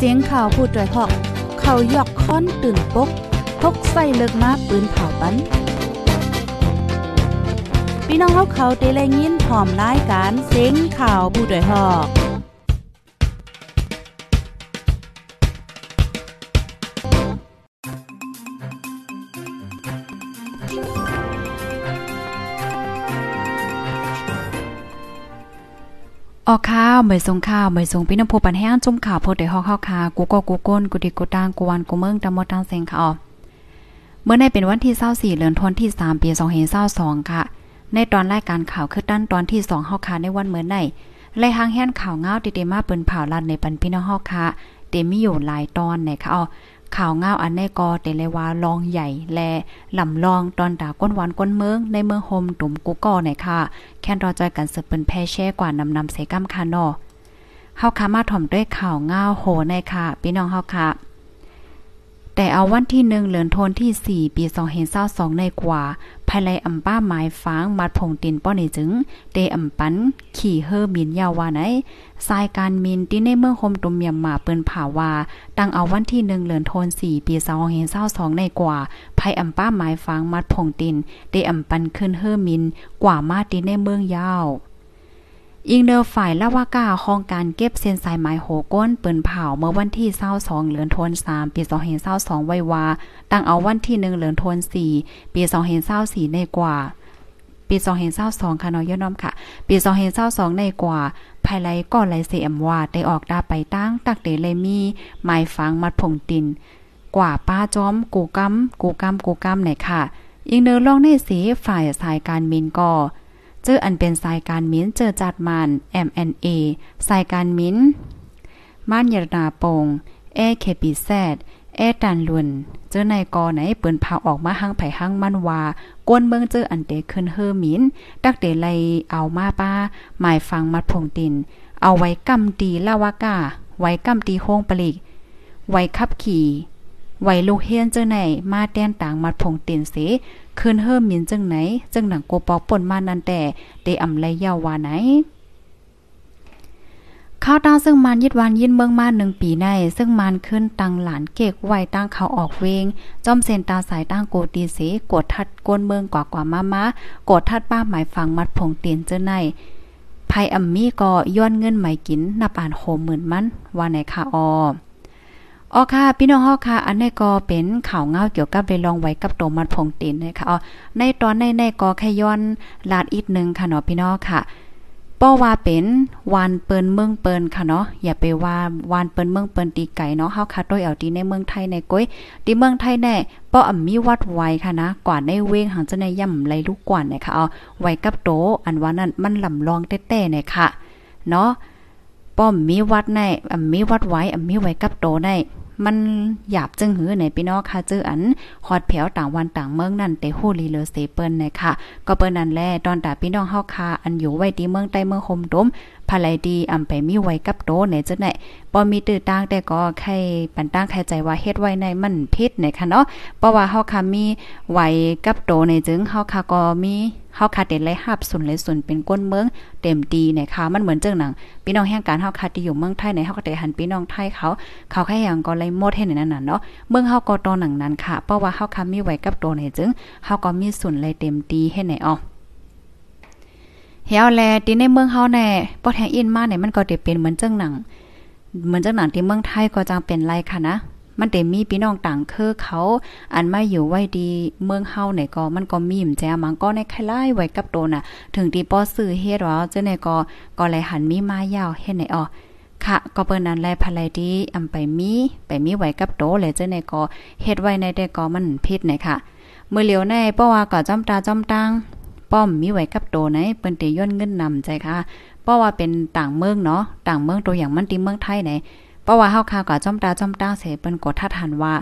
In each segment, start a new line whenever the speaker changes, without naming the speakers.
เสียงข่าวผู้ด้วยหอก เขายกค้อนตื่นปกพกใส่เลิกมาปืนเผาปันพี่น้องเขาเขาเตะเลยินพร้อมรายการเสียงข่าวผู้ด้วยหอก ออกข้าวเหมยทรงข้าวเหมยทรงพี่น้ำผู้ปันแห้งจุ่มข่าวโพดได้ฮอกข้าวคากูก็กูก้นกูดิกูตางกูวันกูเมืองตะมดตังเซงค่ะเมื่อในเป็นวันที่24เดือนธันวาคมที่3ปี2522ค่ะ ในตอนรายการข่าวคือด้านตอนที่2เฮาคาในวันเมื่อไหนไล่หางแห่นข่าวเงาติเดมาเปิ้นเผาลัดในปันพี่น้องเฮาคาเตมีอยู่หลายตอนไหนค่ะอ๋อ ข่าวเงาอันแน่กอเตเลว่าลองใหญ่แลลำลองตอนดาก้นหวานก้นเมืองในเมืองโฮมตุ่มกุกอไหนค่ะ แค่นรอจอยกันสืบเป็นแพ่แช่กว่านำนำเสกัมคานอเฮาคามาถ่อมด้วยข่าวเงาโหในค่ะพี่น้องเฮาค่ะ แต่เอาวันที่หนึ่งเหลือนโทนที่4ปี2022ในกว่า ภายในอำป้าหมายฟางมัดผงตินป้อนี่จึงเดอำปัน ขี่เฮอมินยาวว่าไหนสายการมินที่ในเมืองโฮมตุมเมียมมาเปิ้นผาว่าตั้งเอาวันที่หนึ่งเหลือนโทน4ปี2022ในกว่าภายอำป้าหมายฟางมัดผงตินเดอำปันขึ้นเฮอมินกว่ามาตีในเมืองยาว อิงเดอฝ่ายละว่ากาห้องการเก็บเส้นสายหมายโหก้นเปิ้นเผาเมื่อวันที่22เหลือนธันวามปี2022ไว้ว่า ตั้งเอาวันที่1เหลือนธันวาคมปี2024ในกว่า ปี2022ค่ะเนาะย่อน้อมค่ะ ปี2022ในกว่าภายไลก่อนไลเสียมว่าได้ออกดาไปตั้งตักเดเลยมีหมายฟังมัดผงติน กว่าป้าจอมกูกำกูกำกูกำไหนค่ะอิงเนอลองในสีฝ่ายสายการมินก่อ เจออันเป็นสายการมิ้นเจอจัดมัน MNA สายการมิ้นม่านยรนาโปงเอเคปีแซดเอตันลุน เจอในกอไหนเปิ้นพาออกมาหังไผหังมันวาก้นเมืองเจออันเตขึ้นเฮอมินดักเดไลเอามาป้าหมายฟังมัดพงติน เอาไว้กำตีลาวากาไว้กำตีโฮงปลีกไว้ขับขี่ ไว้ลูกเฮียนเจอไหน มาแต้นต่างมัดพงตินเสคืนเฮิมมินจังไหน จังหนังโกปอกป่นมานันแต่ได้อำไลยาวว่าไหนข้าวตาซึ่งมันยึดวานยินเมืองมาหนึ่งปีใน ซึ่งมันขึ้นตังหลานเกกไวตั้งเขาออกเวง จอมเซนตาสายตั้งโกตีเสกดทัดกวนเมืองกว่ากว่ามามากดทัดป้าหมายฟังมัดผงเตียนเจ้าในภัยอัมมี่ก็ย้อนเงินหม่กินนับอ่านโหหมื่นมันว่าไหนค่ะออ อ๋อค่ะ พี่น้องฮอค่ะ อันนี้ก็เป็นข่าวเงาเกี่ยวกับได้ลองไว้กับโตมัดพงตินนะคะอ๋อในตอนในในก็แค่ย้อนลาดอีกหนึ่งค่ะเนาะพี่น้องค่ะป้อว่าเป็นวานเปินเมืองเปินค่ะเนาะอย่าไปว่าวานเปินเมืองเปินตีไก่เนาะเฮาค่ะต้อยเอาตีในเมืองไทยในก้อยตีเมืองไทยแน่ป้ออ่ำมีวัดไว้ค่ะนะกว่าในเวงหังจะในย่ำไหลลูกกว่านะคะเอาไว้กับโตอันว่านั้นมันลำลองแต้ๆเนี่ยค่ะเนาะป้อมมีวัดในอ่ำมีวัดไว้อ่ำมีไว้กับโตใน มันหยาบจึงหือในพี่น้องค่ะเจออันฮอดแผวต่างวันต่างเมืองนั่นแต่ฮู้ลีเลอเซเปิ้นนะคะก็เปิ้นนั่นแลตอนตาพี่น้องเฮาค่ะอันอยู่ไว้ที่เมืองใต้เมืองโฮมต้ม ภายดีอำไปมีไว้กับโตในจังไหนบ่มีตื้อต่างแต่ก็ใครปันตั้งใครใจว่าเฮ็ดไว้ในมันผิดนคะเนาะเพราะว่าเฮาค่ะมีไว้กับโตในจึงเฮาค่ะก็มีเฮาคาเต็นไลหับสุนเลยสุนเป็นก้นเมืองเต็มดีเนี่ยค่ะมันเหมือนเจิงหนังพี่น้องแห่งการเฮาคาที่อยู่เมืองไทยในเฮาก็ได้หันพี่น้องไทยเขา เขาแค่อย่างก็เลยหมดให้ในนั้นน่ะเนาะเมืองเฮาก็ตอหนังนั้นค่ะเพราะว่าเฮาคามีไว้กับโตในจึงเฮาก็มีสุนเลยเต็มดีให้ไหนอ๋อ เฮียแลที่ในเมืองเฮาแน่บ่แทงอินมาเนี่ยมันก็ได้เป็นเหมือนเจิงหนัง เหมือนเจิงหนังที่เมืองไทยก็จังเป็นไรค่ะนะมันแต่มีพี่น้องต่างคือเขา อันไมาอยู่ไว้ดีเมืองเฮาเนี่ยก็มันก็มีมแจมันก็ในคลายไว้กับโตน่ะ ถึงที่ป้อซื้อเฮ็ดว่าเจ้าเนี่ยก็ก็เลยหันมีมายาวเฮ็ดไหนอ๋อค่ะ ก็เปิ้นนั้นแลภรรยดีอำไปมีไปมีไว้กับโตเลยเจ้าเนี่ยก็เฮ็ดไว้ในแต่ก็มันผิดเนี่ยค่ะ เมื้อเหลียวในเพราะว่าก็จ้ำตาจ้ำตัง ป้อมมีไว้กับโตไหนเปิ้นติย่นเงินนำใจค่ะเพราะว่าเป็นต่างเมืองเนาะต่างเมืองตัวอย่างมันติเมืองไทยไหนเพราะว่าเฮาข่าวกับจ้อมตาจ้อมตาเสเปิ้นกดทัดหันว่า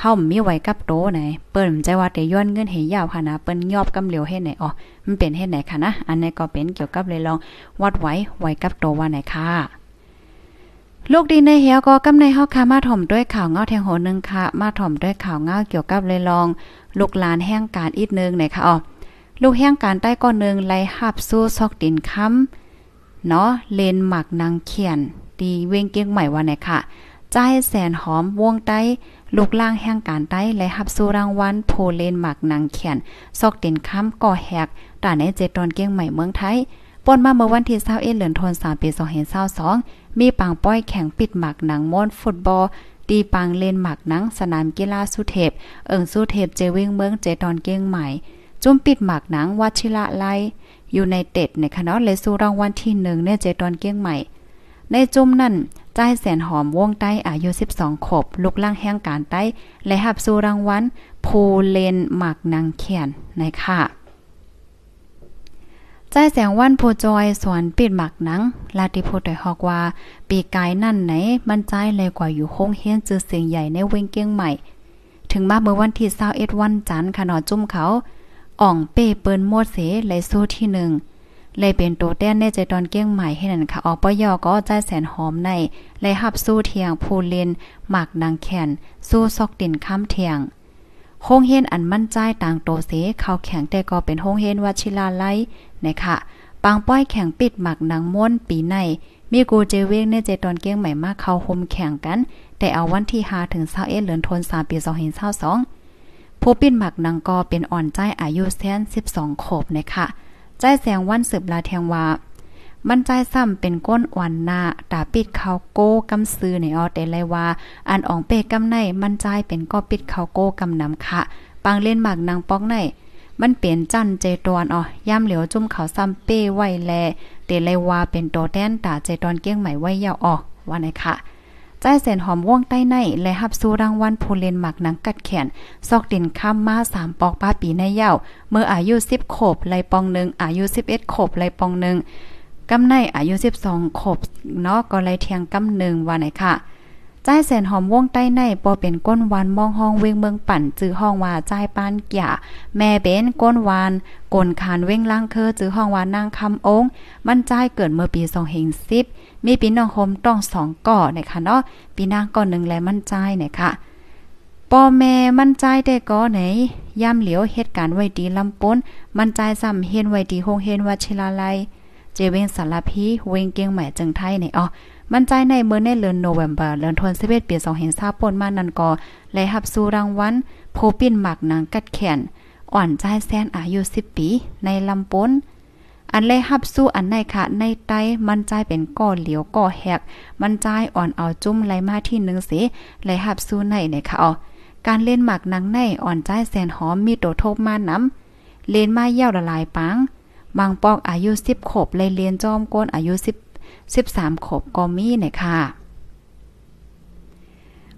เฮามีไว้กับโตไหนเปิ้นใจว่าแต่ย้อนเงินให้ยาวค่ะนะเปิ้นยอบกำเหลียวเฮ็ดไหนอ๋อมันเป็นเฮ็ดไหนค่ะนะอันนี้ก็เป็นเกี่ยวกับเลยลองวัดไว้ไว้กับโตว่าไหนค่ะลูกดีในเหียวก็กำในเฮาค่ะมาถ่อมด้วยข่าวเงาแทงโหนึงค่ะ มาถ่อมด้วยข่าวเงาเกี่ยวกับเลยลอง ลูกหลานแห่งการอีกนึงไหนค่ะอ๋อ ลูกแห่งการใต้ก้อนนึงไล่หับสู้ซอกดินค้ำเนาะเลนหมักนางเขียน ดีเว้งเกียงใหม่ว่าไหนค่ะจ่ายแสนหอมวงใต้ลูกล่างแห่งการใต้และหับสู่รางวัลโพเลนหมักนางแขนซอกเต็นค้ำก่อแหกตาในเจตอนเกียงใหม่เมืองไทยปนมาเมื่อวันที่21เดือนธันวาคมปี2022มีปังป้อยแข่งปิดหมักหนังม้วนฟุตบอลตีปังเลนหมักหนังสนามกีฬาสุเทพ เอิงสุเทพเจวิงเมืองเจตอนเกียงใหม่ จุ่มปิดหมักหนังวัชิระไลอยู่ในเต็ดในคณะเลสูรางวัลที่1ในเจตอนเกียงใหม่ ในจุ่มนั่นจ่ายแสนหอมวงใต้อายุ 12 ขบลูกล่างแห่งการใต้ และหับสู่รางวัลภูเลนหมักนางแขนในค่ะใจแสงวันผู้จอยสวนปิดหมักหนัง ลาติโพดได้ฮอกว่า ปีกายนั่นไหน มันใจเลยกว่าอยู่คงเฮียนจือเสียงใหญ่ในเวงเกียงใหม่ ถึงมาเมื่อวันที่21วันจันทร์ขนอจุ่มเขา อ่องเป้เปิ้นโมดเสเลยสู้ที่หนึ่งเลยเป็นโตแต้นในใจตอนเกี้ยงใหม่ให้นั่นค่ะอปยอก็ใจแสนหอมในเลยหับสู้เทียงผู้เลนหมากนางแขนสู้ซอกดินค้ำเทียงโฮงเฮนอันมั่นใจต่างโตเสเขาแข็งแต่ก็เป็นโฮงเฮนวัชิลาไลนะคะปางป้อยแข่งปิดหมักนางม้วนปีในมีกูเจเวงในเจตอนเกี้ยงใหม่มากเขาคมแข่งกัน แต่เอาวันที่5ถึง21เดือนธันวาคมปี2022 ผู้ปิดหมักนางกอเป็นอ่อนใจอายุแสน12ขบนะคะใจแสงวันสืบลาแทงว่ามันใจซ้ำเป็นก้นอ่อนหน้าตาปิดเขาโก้กำซื้อในออแต่เลยว่าอันอ่องเปกำในมันใจเป็นก็ปิดเขาโก้กำนำค่ะปังเล่นหมากนางปอกในมันเปลี่ยนจันเจตวนอ๋อย่ำเหลียวจุ่มเขาซ้ำเป้ไว้แลเตเลยว่าเป็นโตแดนตาเจตอนเกี้ยงใหม่ไว้ยาวออกว่าไหนค่ะ ใจเส้นหอมว่องใต้ใน และหับสู้รางวัลผู้เล่นหมักหนังกัดแขน ซอกดินข้ามมาสามปอกป้าปีในเย้าเมื่ออายุ10ขบไลปองหนึ่งอายุ11ขบไลปองหนึ่งกำในอายุ12ขบเนาะก็ไลเทียงกำหนึ่งว่าไหนค่ะ จ่าแสนหอมวงใต้ในปอเป็นก้นวานมองห้องเวงเมืองปั่นจื้อห้องว่าใจปานเกี่ยแม่เป็นก้นวานกลคานเว้งล่างเคอจื้อห้องว่านางคำองค์ มันใจเกิดเมื่อปี2010มีปีน้องโฮมต้องสองก่อนะคะเนาะปีนางก่อนหนึ่งและมันใจนี่ยค่ะปอแม่มันใจแต่ก็ไหนย่ำเหลียวเหตุการณ์ไว้ดีลำป้น มันใจซ้ำเฮ็นไว้ดีโฮงเฮ็นวัชิลาไลเจเวงสารพีเวงเกียงใหม่จึงไทยในอ๋อ มันใจในเมื่อในเดือนโนเวมเบอร์เดือนธันวาคมปี2020ปนมานั่นก็และรับสู่รางวัลโพปินหมักนางกัดแขนอ่อนใจแสนอายุ 10 ปี ในลำปนอันเลยหับสู้อันในค่ะ ในไตมันใจเป็นก่อเหลียวก่อแหก มันใจอ่อนเอาจุ้มไหลมาที่หนึ่งเสเลยหับสู้ในเนี่ยค่ะอ๋อการเล่นหมากนางในอ่อนใจแสนหอมมีโตทบมาน้ำเล่นมาเย่าละลายปังบางปอกอายุ10ขบเลยเรียนจอมก้นอายุ10 13 ขบก็มีเนี่ยค่ะ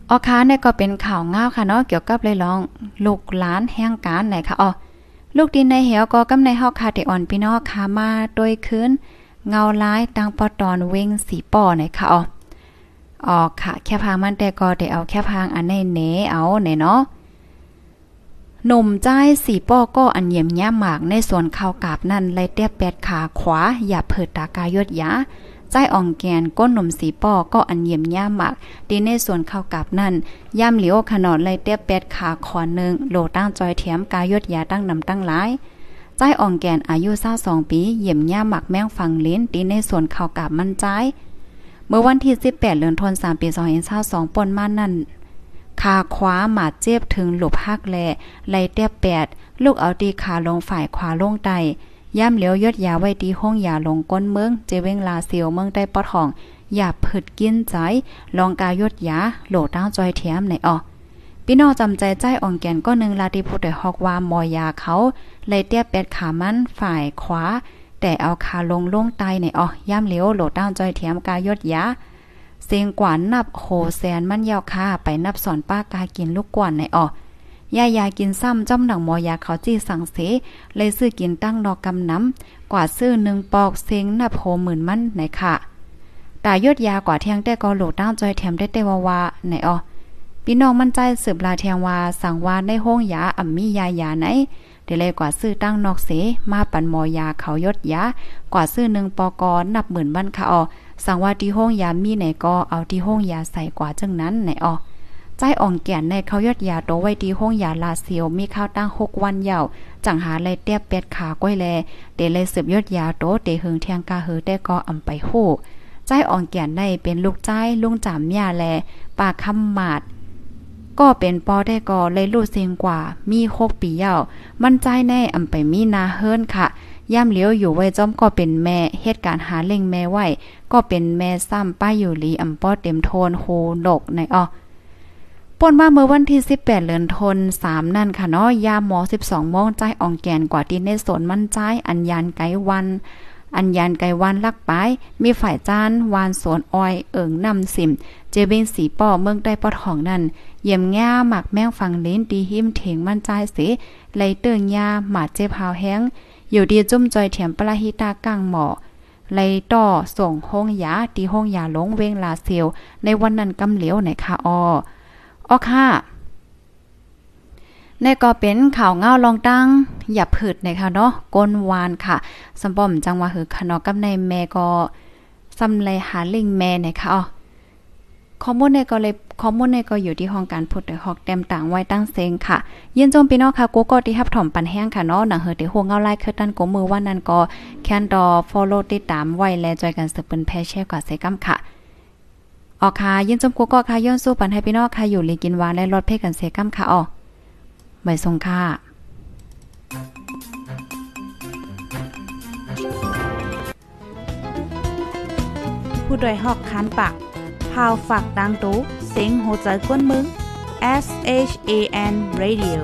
ออค้าเนี่ยก็เป็นข่าวง้าวค่ะเนาะเกี่ยวกับเลยลอง ลูกหลานแห่งการไหนค่ะอ๋อลูกดินในเหวก็กำในเฮาคาติอ่อนพี่น้องค่ะมาโดยคืนเงาล้ายตังปอตอนเวงสีป่อไหนค่ะอ๋อออกค่ะ แค่พางมันแต่ก็ได้เอาแค่พางอันในเนเอาไหนเนาะหนุ่มจ้ายสีป้อก็อันเยี่ยมย่ามากในส่วนข้าวกาบนั่นไล่เตี้ยแปดขาขวา อย่าเผิดตากายดยา ใจอ่องแกนก้นหนุ่มสีป้อก็อันเยี่ยมย่ามมากดีในส่วนข้าวกาบนั่นย่ามเหลียวขนอดไล่เตี้ยแปดขาขอนึงโลตั้งจอยเถียมกายดยาตั้งนำตั้งหลายใจอ่องแกนอายุ22ปีเยี่ยมย่ามมากแม่งฟังลิ้นดีในส่วนข้าวกาบมันใจเมื่อวันที่ 18เดือนธันวาคมปี2022ปนมานั่นขาขวาหมาเจ็บถึงหลบหักแลไล่เตี้ยแปดลูกเอาตีขาลงฝ่ายขวาลงไต ย่ำเหลียวยดยาไว้ดีห้องยาลงก้นเมือง เจเวงลาเซียวเมืองได้ปอทอง อย่าผึดกินใจ ลองกายดยาโหลตั้งจอยเทียมในออพี่น้องจำใจใจอ่องแก่นก็นึงลาติพูดได้ฮอกว่ามอยาเขา เลยเตี้ยเป็ดขามันฝ่ายขวา แต่เอาขาลงลงไตในออย่ำเหลียวโหลตั้งจอยเทียมกายดยาเสียงกวานับโหแสนมันยาวค่าไปนับสอนป้ากากินลูกกวนในออ ยายากินซ้ำจ้ำหนังหมอยาเขาจี้สั่งเส เลยซื้อกินตั้งนอกกำน้ำกว่าซื้อหนึ่งปอกเซ็งนับโหหมื่นมันไหนค่ะตายดยากว่าเทียงแต่ก็โหลดตั้งจอยแถมได้แต่ว่าวาไหนอ๋อพี่น้องมั่นใจสืบลาเทียงว่าสั่งว่าในห้องยาอ่ำมียายาไหนเดเลยกว่าซื้อตั้งนอกเสมาปันหมอยาเขายดยากว่าซื้อหนึ่งปอกอนับหมื่นบ้านค่ะอ๋อสั่งว่าที่ห้องยามีไหนก็เอาที่ห้องยาใส่กว่าจังนั้นไหนอ๋อ ใจอ่องแก่นในเขายอดยาโตไว้ที่ห้องยาลาเซียวมีข้าวตั้งหกวันยาวจังหาไรเตี้ยเป็ดขาก้อยแลเตเลยสืบยอดยาโตเตหึงเทียงกาเฮอได้ก็อำไปโหใจอ่องแก่นในเป็นลูกใจลุงจามยาแลปากคำหมาดก็เป็นปอได้ก่อเลยรู้เสียงกว่า มีหกปีเย้ามันใจแน่อำไปมีนาเฮิรนค่ะ ย่ำเลี้ยวอยู่ไว้จอมก็เป็นแม่เหตุการณ์หาเล่งแม่ไหวก็เป็นแม่ซ้ำป้าอยู่ลีอำป้อเต็มโทนโฮดกในอ้อ ป่นว่าเมื่อวันที่ 18เดือนธันวาคมนั่นค่ะเนาะยามหมอ 12โมงใจอ่องแกนกว่าที่ในสนมันใจอัญญานไกวัน อัญญานไกวันลักไปมีฝ่ายจานวานสวนอ้อยเอิงนำสิม เจเบงสีป้อเมืองได้ปอดของนั่น เยี่ยมง่าหมักแมงฟังเลนดีหิมเถงมันใจสิไหลเตืองยาหมาเจ็บหาวแห้งอยู่ดีจุ่มจอยเถียมปลาฮิตากลางหมอไลต่อส่งห้องยาตีห้องยาลงเวงลาเซียวในวันนั้นกำเหลียวไหนคะออ ออค่ะในก็เป็นข่าวเงาลองตั้ง อย่าผืดนะคะเนาะก้นวานค่ะสมบอมจังว่าหือคะเนาะกับในแม่ก็ซำไลหาลิงแม่นะคะอ๋อข้อมูลในก็เลยข้อมูลในก็อยู่ที่ห้องการพูดแต่ฮอกแต้มต่างไว้ตั้งเซงค่ะยินจมพี่น้องค่ะกูก็ที่รับถ่อมปันแห้งค่ะเนาะหนังเฮอที่หัวเงาไล่คือตันกมือว่านั้นก็แคนดอ follow ติดตามไว้และจอยกันสืบเป็นแพแช่กว่าเซกัมค่ะ ออค่ะยินจมกูก็ค่ะย้อนสู้ปันให้พี่น้องค่ะอยู่ลีกินหวานและรถเพ่กันเซกัมค่ะอ๋อใบทรงค่า
ผู้ดยหอกคันปากพาวฝากดังตู้เสียงโหใจกวนมึง S H A N Radio